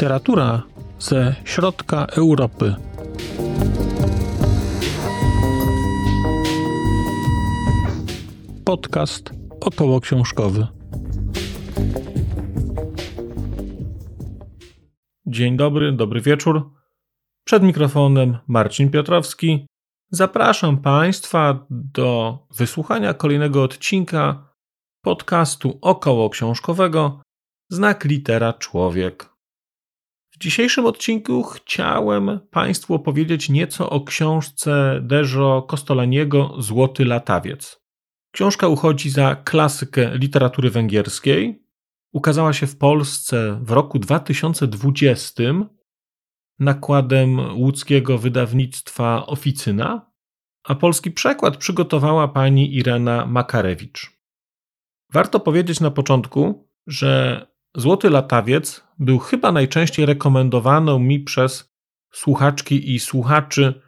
Literatura ze środka Europy. Podcast około książkowy. Dzień dobry, dobry wieczór. Przed mikrofonem Marcin Piotrowski. Zapraszam Państwa do wysłuchania kolejnego odcinka podcastu około książkowego Znak litera człowiek. Dzisiejszym odcinku chciałem Państwu opowiedzieć nieco o książce Dejo Kostolaniego Złoty latawiec. Książka uchodzi za klasykę literatury węgierskiej. Ukazała się w Polsce w roku 2020 nakładem łódzkiego wydawnictwa Oficyna, a polski przekład przygotowała pani Irena Makarewicz. Warto powiedzieć na początku, że Złoty Latawiec był chyba najczęściej rekomendowaną mi przez słuchaczki i słuchaczy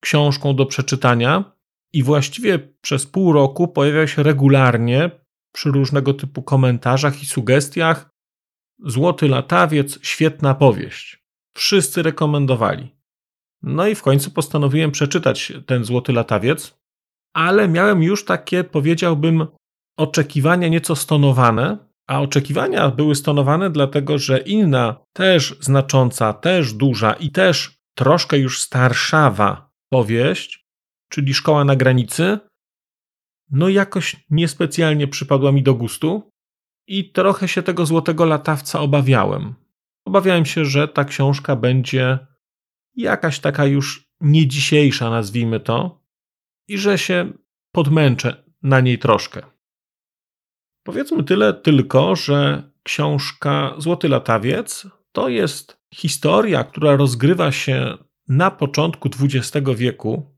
książką do przeczytania i właściwie przez pół roku pojawia się regularnie przy różnego typu komentarzach i sugestiach. Złoty Latawiec, świetna powieść. Wszyscy rekomendowali. No i w końcu postanowiłem przeczytać ten Złoty Latawiec, ale miałem już takie, powiedziałbym, oczekiwania nieco stonowane, a oczekiwania były stonowane dlatego, że inna, też znacząca, też duża i też troszkę już starszawa powieść, czyli Szkoła na granicy, no jakoś niespecjalnie przypadła mi do gustu i trochę się tego złotego latawca obawiałem. Obawiałem się, że ta książka będzie jakaś taka już nie dzisiejsza, nazwijmy to, i że się podmęczę na niej troszkę. Powiedzmy tyle tylko, że książka Złoty Latawiec to jest historia, która rozgrywa się na początku XX wieku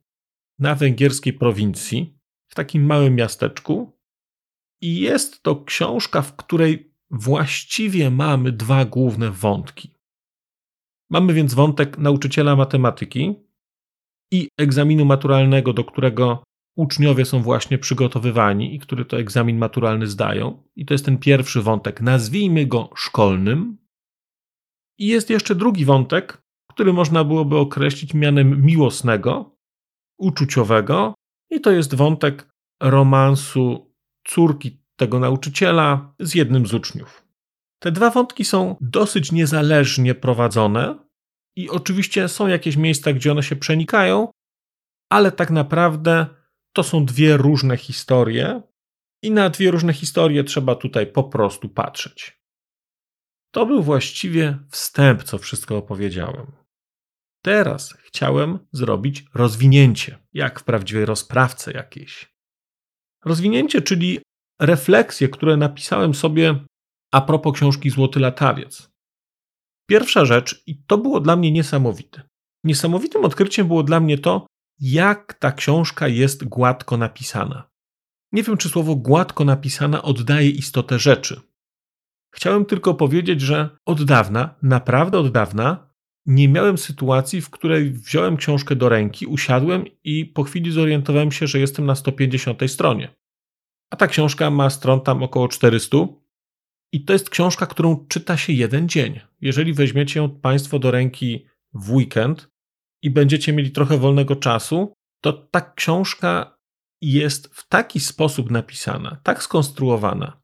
na węgierskiej prowincji, w takim małym miasteczku. I jest to książka, w której właściwie mamy dwa główne wątki. Mamy więc wątek nauczyciela matematyki i egzaminu maturalnego, do którego uczniowie są właśnie przygotowywani i który to egzamin maturalny zdają. I to jest ten pierwszy wątek, nazwijmy go szkolnym. I jest jeszcze drugi wątek, który można byłoby określić mianem miłosnego, uczuciowego, i to jest wątek romansu córki tego nauczyciela z jednym z uczniów. Te dwa wątki są dosyć niezależnie prowadzone i oczywiście są jakieś miejsca, gdzie one się przenikają, ale tak naprawdę to są dwie różne historie i na dwie różne historie trzeba tutaj po prostu patrzeć. To był właściwie wstęp, co wszystko opowiedziałem. Teraz chciałem zrobić rozwinięcie, jak w prawdziwej rozprawce jakiejś. Rozwinięcie, czyli refleksje, które napisałem sobie a propos książki Złoty Latawiec. Pierwsza rzecz, i to było dla mnie niesamowite. Niesamowitym odkryciem było dla mnie to, jak ta książka jest gładko napisana. Nie wiem, czy słowo gładko napisana oddaje istotę rzeczy. Chciałem tylko powiedzieć, że od dawna, naprawdę od dawna, nie miałem sytuacji, w której wziąłem książkę do ręki, usiadłem i po chwili zorientowałem się, że jestem na 150 stronie. A ta książka ma stron tam około 400. I to jest książka, którą czyta się jeden dzień. Jeżeli weźmiecie ją Państwo do ręki w weekend, i będziecie mieli trochę wolnego czasu, to ta książka jest w taki sposób napisana, tak skonstruowana,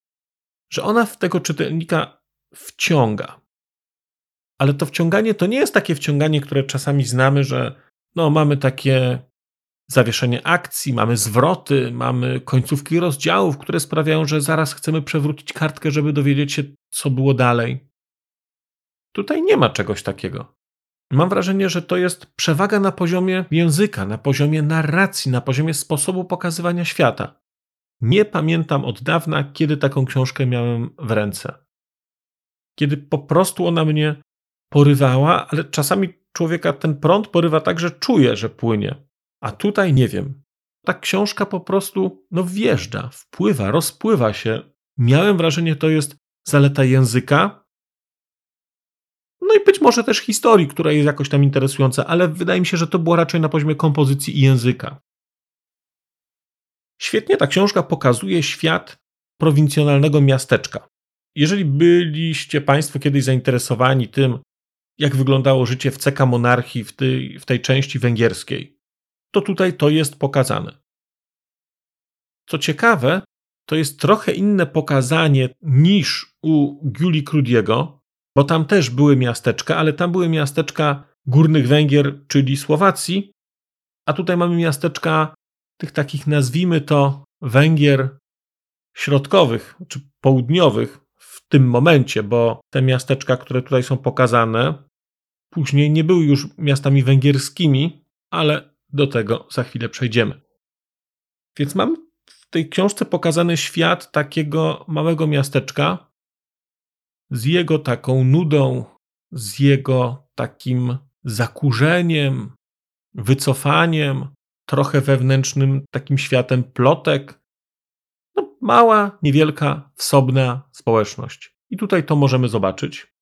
że ona w tego czytelnika wciąga. Ale to wciąganie to nie jest takie wciąganie, które czasami znamy, że no, mamy takie zawieszenie akcji, mamy zwroty, mamy końcówki rozdziałów, które sprawiają, że zaraz chcemy przewrócić kartkę, żeby dowiedzieć się, co było dalej. Tutaj nie ma czegoś takiego. Mam wrażenie, że to jest przewaga na poziomie języka, na poziomie narracji, na poziomie sposobu pokazywania świata. Nie pamiętam od dawna, kiedy taką książkę miałem w ręce. Kiedy po prostu ona mnie porywała, ale czasami człowieka ten prąd porywa tak, że czuje, że płynie. A tutaj nie wiem. Ta książka po prostu no wjeżdża, wpływa, rozpływa się. Miałem wrażenie, to jest zaleta języka, no i być może też historii, która jest jakoś tam interesująca, ale wydaje mi się, że to było raczej na poziomie kompozycji i języka. Świetnie ta książka pokazuje świat prowincjonalnego miasteczka. Jeżeli byliście Państwo kiedyś zainteresowani tym, jak wyglądało życie w CK monarchii w tej, w tej części węgierskiej, to tutaj to jest pokazane. Co ciekawe, to jest trochę inne pokazanie niż u Giuli Krudiego, bo tam też były miasteczka, ale tam były miasteczka górnych Węgier, czyli Słowacji, a tutaj mamy miasteczka tych takich, nazwijmy to, Węgier środkowych czy południowych w tym momencie, bo te miasteczka, które tutaj są pokazane, później nie były już miastami węgierskimi, ale do tego za chwilę przejdziemy. Więc mam w tej książce pokazany świat takiego małego miasteczka z jego taką nudą, z jego takim zakurzeniem, wycofaniem, trochę wewnętrznym takim światem plotek. No, mała, niewielka, wsobna społeczność. I tutaj to możemy zobaczyć.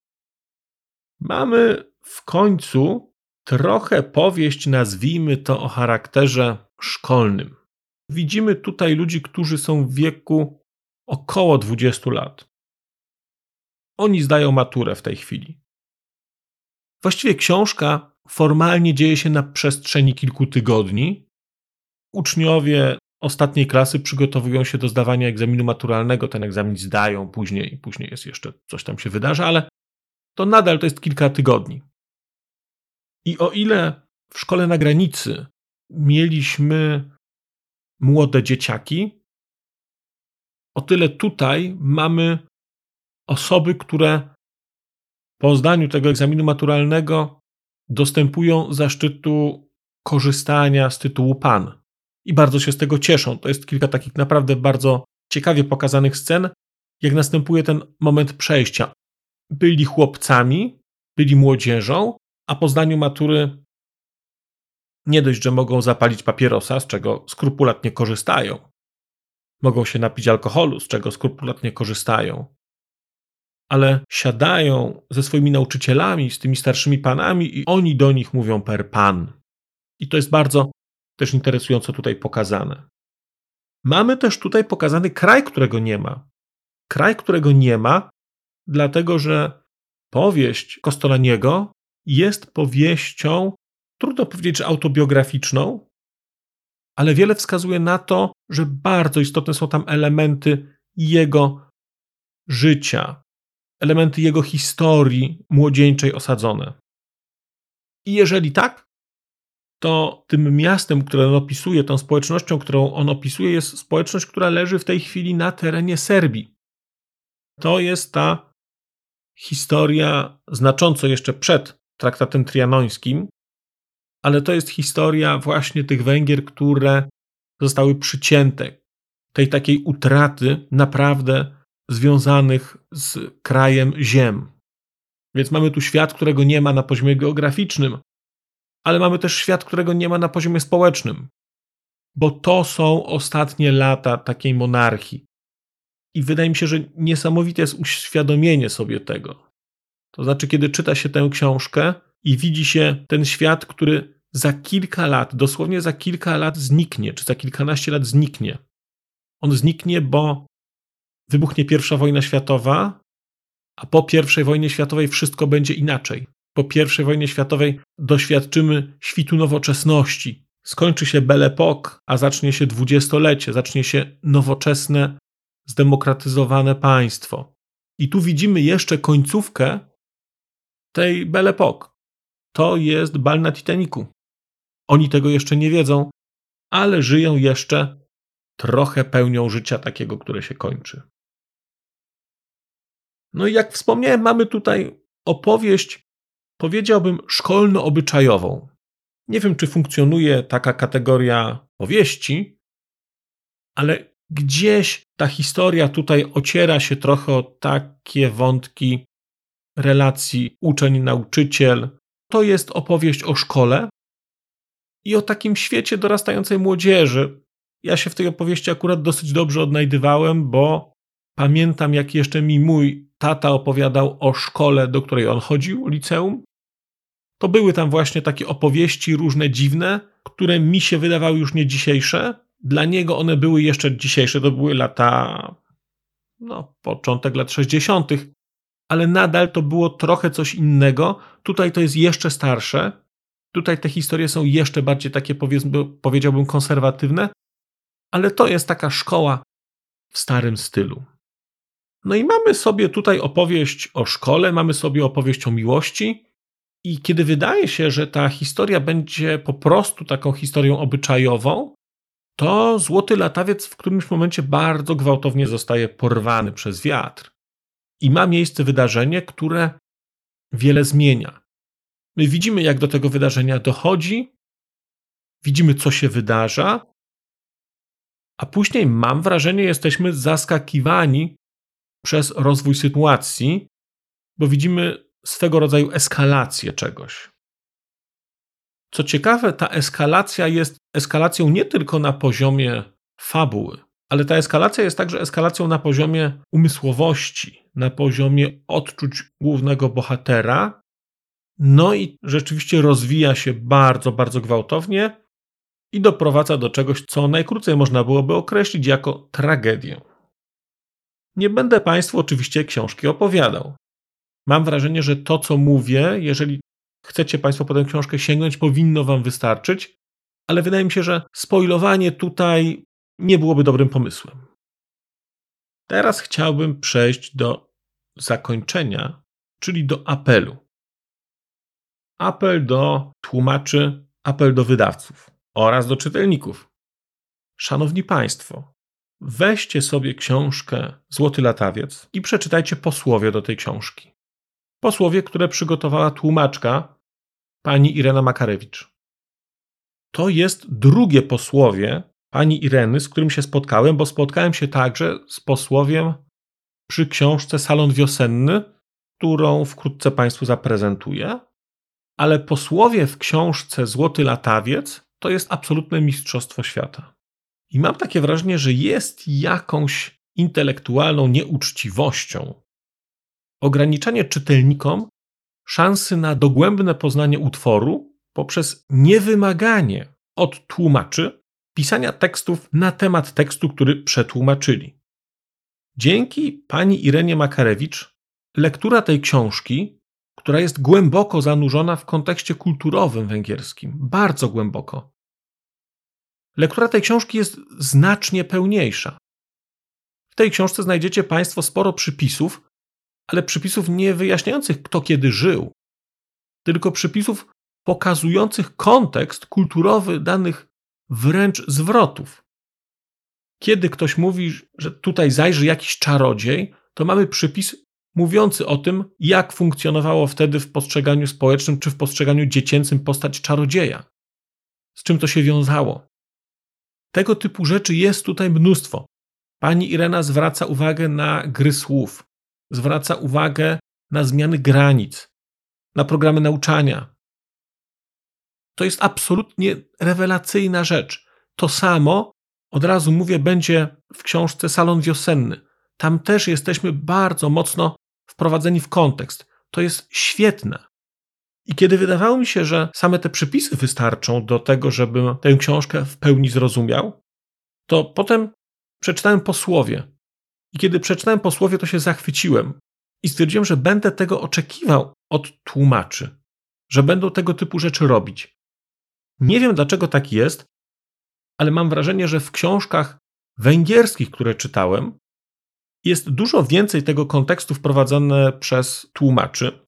Mamy w końcu trochę powieść, nazwijmy to o charakterze szkolnym. Widzimy tutaj ludzi, którzy są w wieku około 20 lat. Oni zdają maturę w tej chwili. Właściwie książka formalnie dzieje się na przestrzeni kilku tygodni. Uczniowie ostatniej klasy przygotowują się do zdawania egzaminu maturalnego, ten egzamin zdają później, później jest jeszcze coś tam się wydarza, ale to nadal to jest kilka tygodni. I o ile w szkole na granicy mieliśmy młode dzieciaki, o tyle tutaj mamy osoby, które po zdaniu tego egzaminu maturalnego dostępują zaszczytu korzystania z tytułu pan. I bardzo się z tego cieszą. To jest kilka takich naprawdę bardzo ciekawie pokazanych scen, jak następuje ten moment przejścia. Byli chłopcami, byli młodzieżą, a po zdaniu matury nie dość, że mogą zapalić papierosa, z czego skrupulatnie korzystają. Mogą się napić alkoholu, z czego skrupulatnie korzystają. Ale siadają ze swoimi nauczycielami, z tymi starszymi panami, i oni do nich mówią per pan. I to jest bardzo też interesująco tutaj pokazane. Mamy też tutaj pokazany kraj, którego nie ma. Kraj, którego nie ma, dlatego że powieść Kostolaniego jest powieścią, trudno powiedzieć, że autobiograficzną, ale wiele wskazuje na to, że bardzo istotne są tam elementy jego życia, elementy jego historii młodzieńczej osadzone. I jeżeli tak, to tym miastem, które on opisuje, tą społecznością, którą on opisuje, jest społeczność, która leży w tej chwili na terenie Serbii. To jest ta historia znacząco jeszcze przed traktatem trianońskim, ale to jest historia właśnie tych Węgier, które zostały przycięte, tej takiej utraty naprawdę związanych z krajem ziem. Więc mamy tu świat, którego nie ma na poziomie geograficznym, ale mamy też świat, którego nie ma na poziomie społecznym, bo to są ostatnie lata takiej monarchii. I wydaje mi się, że niesamowite jest uświadomienie sobie tego. To znaczy, kiedy czyta się tę książkę i widzi się ten świat, który za kilka lat, dosłownie za kilka lat zniknie, czy za kilkanaście lat zniknie. On zniknie, bo wybuchnie pierwsza wojna światowa, a po pierwszej wojnie światowej wszystko będzie inaczej. Po pierwszej wojnie światowej doświadczymy świtu nowoczesności. Skończy się Belle Époque, a zacznie się dwudziestolecie, zacznie się nowoczesne, zdemokratyzowane państwo. I tu widzimy jeszcze końcówkę tej Belle Époque. To jest bal na Titanicu. Oni tego jeszcze nie wiedzą, ale żyją jeszcze, trochę pełnią życia takiego, które się kończy. No i jak wspomniałem, mamy tutaj opowieść, powiedziałbym, szkolno-obyczajową. Nie wiem, czy funkcjonuje taka kategoria powieści, ale gdzieś ta historia tutaj ociera się trochę o takie wątki relacji uczeń-nauczyciel. To jest opowieść o szkole i o takim świecie dorastającej młodzieży. Ja się w tej opowieści akurat dosyć dobrze odnajdywałem, bo pamiętam, jak jeszcze mi mój tata opowiadał o szkole, do której on chodził, liceum. To były tam właśnie takie opowieści różne dziwne, które mi się wydawały już nie dzisiejsze. Dla niego one były jeszcze dzisiejsze, to były lata no, początek lat 60., ale nadal to było trochę coś innego. Tutaj to jest jeszcze starsze. Tutaj te historie są jeszcze bardziej takie, powiedziałbym, konserwatywne, ale to jest taka szkoła w starym stylu. No i mamy sobie tutaj opowieść o szkole, mamy sobie opowieść o miłości. I kiedy wydaje się, że ta historia będzie po prostu taką historią obyczajową, to złoty latawiec w którymś momencie bardzo gwałtownie zostaje porwany przez wiatr. I ma miejsce wydarzenie, które wiele zmienia. My widzimy, jak do tego wydarzenia dochodzi, widzimy, co się wydarza, a później, mam wrażenie, jesteśmy zaskakiwani przez rozwój sytuacji, bo widzimy swego rodzaju eskalację czegoś. Co ciekawe, ta eskalacja jest eskalacją nie tylko na poziomie fabuły, ale ta eskalacja jest także eskalacją na poziomie umysłowości, na poziomie odczuć głównego bohatera. No i rzeczywiście rozwija się bardzo, bardzo gwałtownie i doprowadza do czegoś, co najkrócej można byłoby określić jako tragedię. Nie będę Państwu oczywiście książki opowiadał. Mam wrażenie, że to, co mówię, jeżeli chcecie Państwo po tę książkę sięgnąć, powinno Wam wystarczyć, ale wydaje mi się, że spoilowanie tutaj nie byłoby dobrym pomysłem. Teraz chciałbym przejść do zakończenia, czyli do apelu. Apel do tłumaczy, apel do wydawców oraz do czytelników. Szanowni Państwo, weźcie sobie książkę Złoty Latawiec i przeczytajcie posłowie do tej książki. Posłowie, które przygotowała tłumaczka pani Irena Makarewicz. To jest drugie posłowie pani Ireny, z którym się spotkałem, bo spotkałem się także z posłowiem przy książce Salon Wiosenny, którą wkrótce Państwu zaprezentuję. Ale posłowie w książce Złoty Latawiec to jest absolutne mistrzostwo świata. I mam takie wrażenie, że jest jakąś intelektualną nieuczciwością ograniczanie czytelnikom szansy na dogłębne poznanie utworu poprzez niewymaganie od tłumaczy pisania tekstów na temat tekstu, który przetłumaczyli. Dzięki pani Irenie Makarewicz lektura tej książki, która jest głęboko zanurzona w kontekście kulturowym węgierskim, bardzo głęboko. Lektura tej książki jest znacznie pełniejsza. W tej książce znajdziecie Państwo sporo przypisów, ale przypisów nie wyjaśniających, kto kiedy żył, tylko przypisów pokazujących kontekst kulturowy danych wręcz zwrotów. Kiedy ktoś mówi, że tutaj zajrzy jakiś czarodziej, to mamy przypis mówiący o tym, jak funkcjonowało wtedy w postrzeganiu społecznym czy w postrzeganiu dziecięcym postać czarodzieja. Z czym to się wiązało. Tego typu rzeczy jest tutaj mnóstwo. Pani Irena zwraca uwagę na gry słów, zwraca uwagę na zmiany granic, na programy nauczania. To jest absolutnie rewelacyjna rzecz. To samo, od razu mówię, będzie w książce Salon Wiosenny. Tam też jesteśmy bardzo mocno wprowadzeni w kontekst. To jest świetne. I kiedy wydawało mi się, że same te przypisy wystarczą do tego, żebym tę książkę w pełni zrozumiał, to potem przeczytałem posłowie i kiedy przeczytałem posłowie, to się zachwyciłem i stwierdziłem, że będę tego oczekiwał od tłumaczy, że będą tego typu rzeczy robić. Nie wiem dlaczego tak jest, ale mam wrażenie, że w książkach węgierskich, które czytałem, jest dużo więcej tego kontekstu wprowadzone przez tłumaczy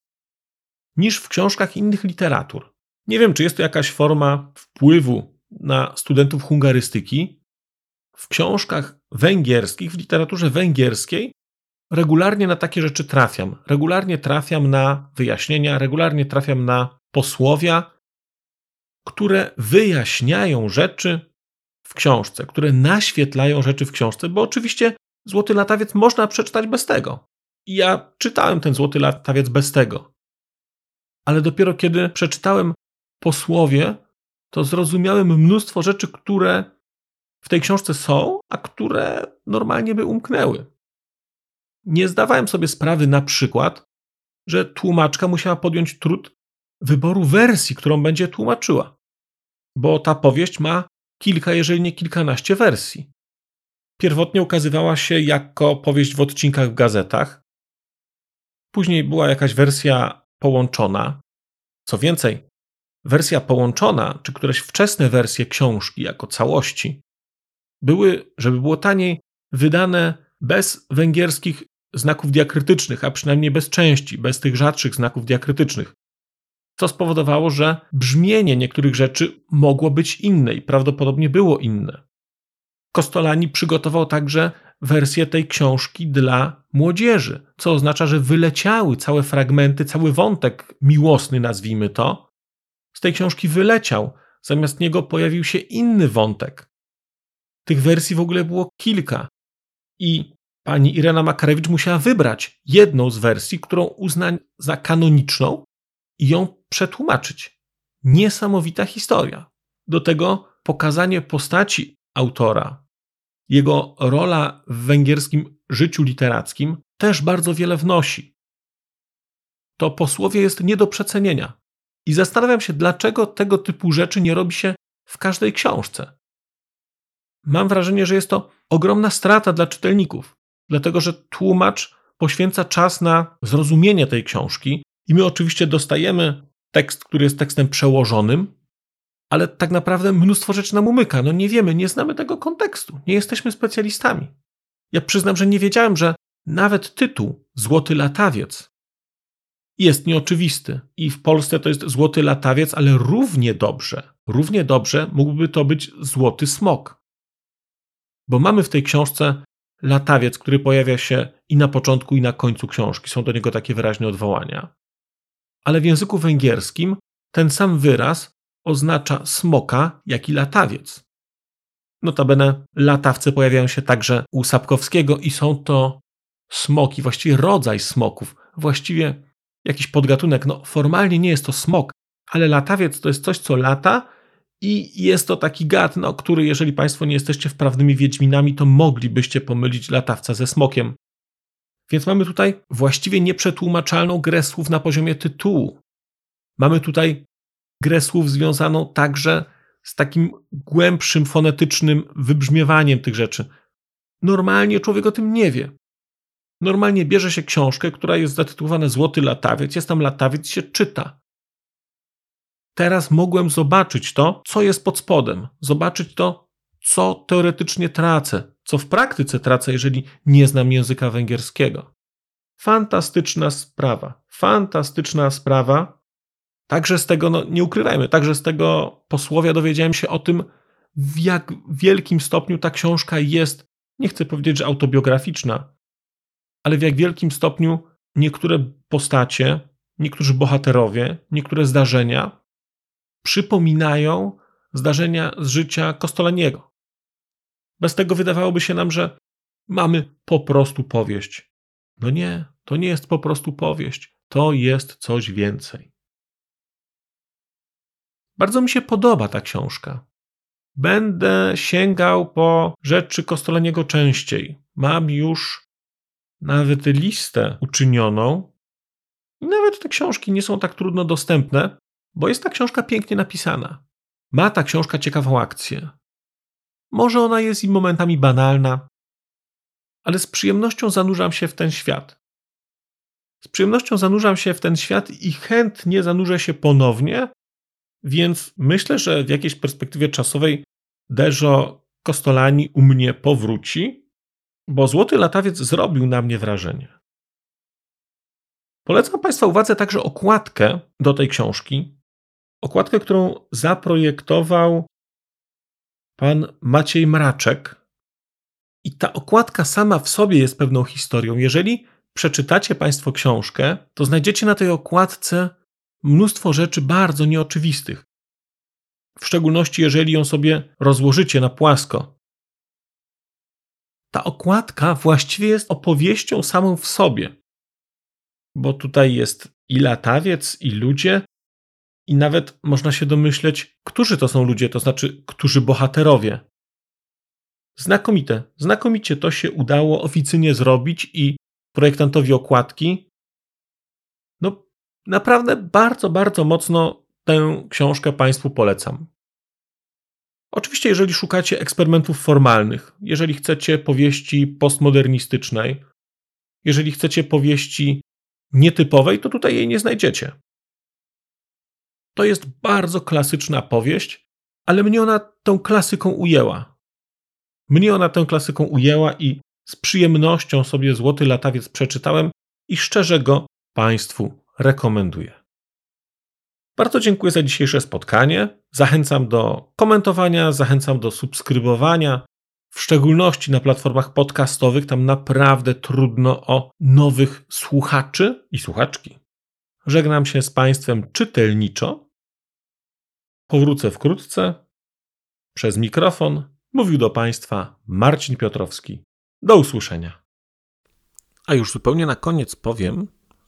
niż w książkach innych literatur. Nie wiem, czy jest to jakaś forma wpływu na studentów hungarystyki, w książkach węgierskich, w literaturze węgierskiej, regularnie na takie rzeczy trafiam. Regularnie trafiam na wyjaśnienia, regularnie trafiam na posłowia, które wyjaśniają rzeczy w książce, które naświetlają rzeczy w książce, bo oczywiście Złoty Latawiec można przeczytać bez tego. I ja czytałem ten Złoty Latawiec bez tego. Ale dopiero kiedy przeczytałem posłowie, to zrozumiałem mnóstwo rzeczy, które w tej książce są, a które normalnie by umknęły. Nie zdawałem sobie sprawy na przykład, że tłumaczka musiała podjąć trud wyboru wersji, którą będzie tłumaczyła, bo ta powieść ma kilka, jeżeli nie kilkanaście wersji. Pierwotnie ukazywała się jako powieść w odcinkach w gazetach. Później była jakaś wersja połączona. Co więcej, wersja połączona, czy któreś wczesne wersje książki jako całości, były, żeby było taniej, wydane bez węgierskich znaków diakrytycznych, a przynajmniej bez części, bez tych rzadszych znaków diakrytycznych. Co spowodowało, że brzmienie niektórych rzeczy mogło być inne i prawdopodobnie było inne. Kostolani przygotował także wersję tej książki dla młodzieży, co oznacza, że wyleciały całe fragmenty, cały wątek miłosny, nazwijmy to, z tej książki wyleciał. Zamiast niego pojawił się inny wątek. Tych wersji w ogóle było kilka. I pani Irena Makarewicz musiała wybrać jedną z wersji, którą uzna za kanoniczną i ją przetłumaczyć. Niesamowita historia. Do tego pokazanie postaci autora, jego rola w węgierskim życiu literackim też bardzo wiele wnosi. To posłowie jest nie do przecenienia. I zastanawiam się, dlaczego tego typu rzeczy nie robi się w każdej książce. Mam wrażenie, że jest to ogromna strata dla czytelników, dlatego że tłumacz poświęca czas na zrozumienie tej książki i my oczywiście dostajemy tekst, który jest tekstem przełożonym, ale tak naprawdę mnóstwo rzeczy nam umyka. No nie wiemy, nie znamy tego kontekstu, nie jesteśmy specjalistami. Ja przyznam, że nie wiedziałem, że nawet tytuł Złoty Latawiec jest nieoczywisty i w Polsce to jest Złoty Latawiec, ale równie dobrze, równie dobrze mógłby to być Złoty Smok. Bo mamy w tej książce latawiec, który pojawia się i na początku, i na końcu książki. Są do niego takie wyraźne odwołania. Ale w języku węgierskim ten sam wyraz oznacza smoka, jak i latawiec. Notabene latawce pojawiają się także u Sapkowskiego i są to smoki, właściwie rodzaj smoków, właściwie jakiś podgatunek. No, formalnie nie jest to smok, ale latawiec to jest coś, co lata i jest to taki gad, no, który, jeżeli Państwo nie jesteście wprawnymi wiedźminami, to moglibyście pomylić latawca ze smokiem. Więc mamy tutaj właściwie nieprzetłumaczalną grę słów na poziomie tytułu. Mamy tutaj grę słów związaną także z takim głębszym fonetycznym wybrzmiewaniem tych rzeczy. Normalnie człowiek o tym nie wie. Normalnie bierze się książkę, która jest zatytułowana Złoty Latawiec, jest tam latawiec się czyta. Teraz mogłem zobaczyć to, co jest pod spodem, zobaczyć to, co teoretycznie tracę, co w praktyce tracę, jeżeli nie znam języka węgierskiego. Fantastyczna sprawa, fantastyczna sprawa, Także z tego, no nie ukrywajmy, także z tego posłowia dowiedziałem się o tym, w jak wielkim stopniu ta książka jest, nie chcę powiedzieć, że autobiograficzna, ale w jak wielkim stopniu niektóre postacie, niektórzy bohaterowie, niektóre zdarzenia przypominają zdarzenia z życia Kostolaniego. Bez tego wydawałoby się nam, że mamy po prostu powieść. No nie, to nie jest po prostu powieść, to jest coś więcej. Bardzo mi się podoba ta książka. Będę sięgał po rzeczy Kostolaniego częściej. Mam już nawet listę uczynioną. Nawet te książki nie są tak trudno dostępne, bo jest ta książka pięknie napisana. Ma ta książka ciekawą akcję. Może ona jest i momentami banalna, ale z przyjemnością zanurzam się w ten świat. Z przyjemnością zanurzam się w ten świat i chętnie zanurzę się ponownie, więc myślę, że w jakiejś perspektywie czasowej Deżo Kostolani u mnie powróci, bo Złoty Latawiec zrobił na mnie wrażenie. Polecam Państwa uwadze także okładkę do tej książki. Okładkę, którą zaprojektował pan Maciej Mraczek. I ta okładka sama w sobie jest pewną historią. Jeżeli przeczytacie Państwo książkę, to znajdziecie na tej okładce mnóstwo rzeczy bardzo nieoczywistych. W szczególności, jeżeli ją sobie rozłożycie na płasko. Ta okładka właściwie jest opowieścią samą w sobie, bo tutaj jest i latawiec, i ludzie, i nawet można się domyśleć, którzy to są ludzie, to znaczy, którzy bohaterowie. Znakomite, znakomicie to się udało oficyjnie zrobić i projektantowi okładki Naprawdę bardzo, bardzo mocno tę książkę Państwu polecam. Oczywiście, jeżeli szukacie eksperymentów formalnych, jeżeli chcecie powieści postmodernistycznej, jeżeli chcecie powieści nietypowej, to tutaj jej nie znajdziecie. To jest bardzo klasyczna powieść, ale mnie ona tą klasyką ujęła. Mnie ona tę klasyką ujęła i z przyjemnością sobie Złoty Latawiec przeczytałem i szczerze go Państwu rekomenduję. Bardzo dziękuję za dzisiejsze spotkanie. Zachęcam do komentowania, zachęcam do subskrybowania, w szczególności na platformach podcastowych. Tam naprawdę trudno o nowych słuchaczy i słuchaczki. Żegnam się z Państwem czytelniczo. Powrócę wkrótce. Przez mikrofon mówił do Państwa Marcin Piotrowski. Do usłyszenia. A już zupełnie na koniec powiem,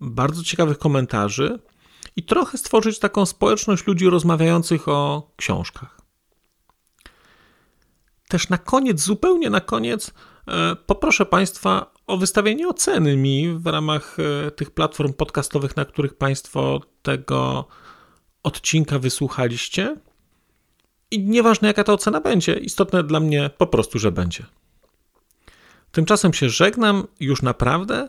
bardzo ciekawych komentarzy i trochę stworzyć taką społeczność ludzi rozmawiających o książkach. Też na koniec, zupełnie na koniec, e, poproszę Państwa o wystawienie oceny mi w ramach e, tych platform podcastowych, na których Państwo tego odcinka wysłuchaliście. I nieważne jaka ta ocena będzie, istotne dla mnie po prostu, że będzie. Tymczasem się żegnam już naprawdę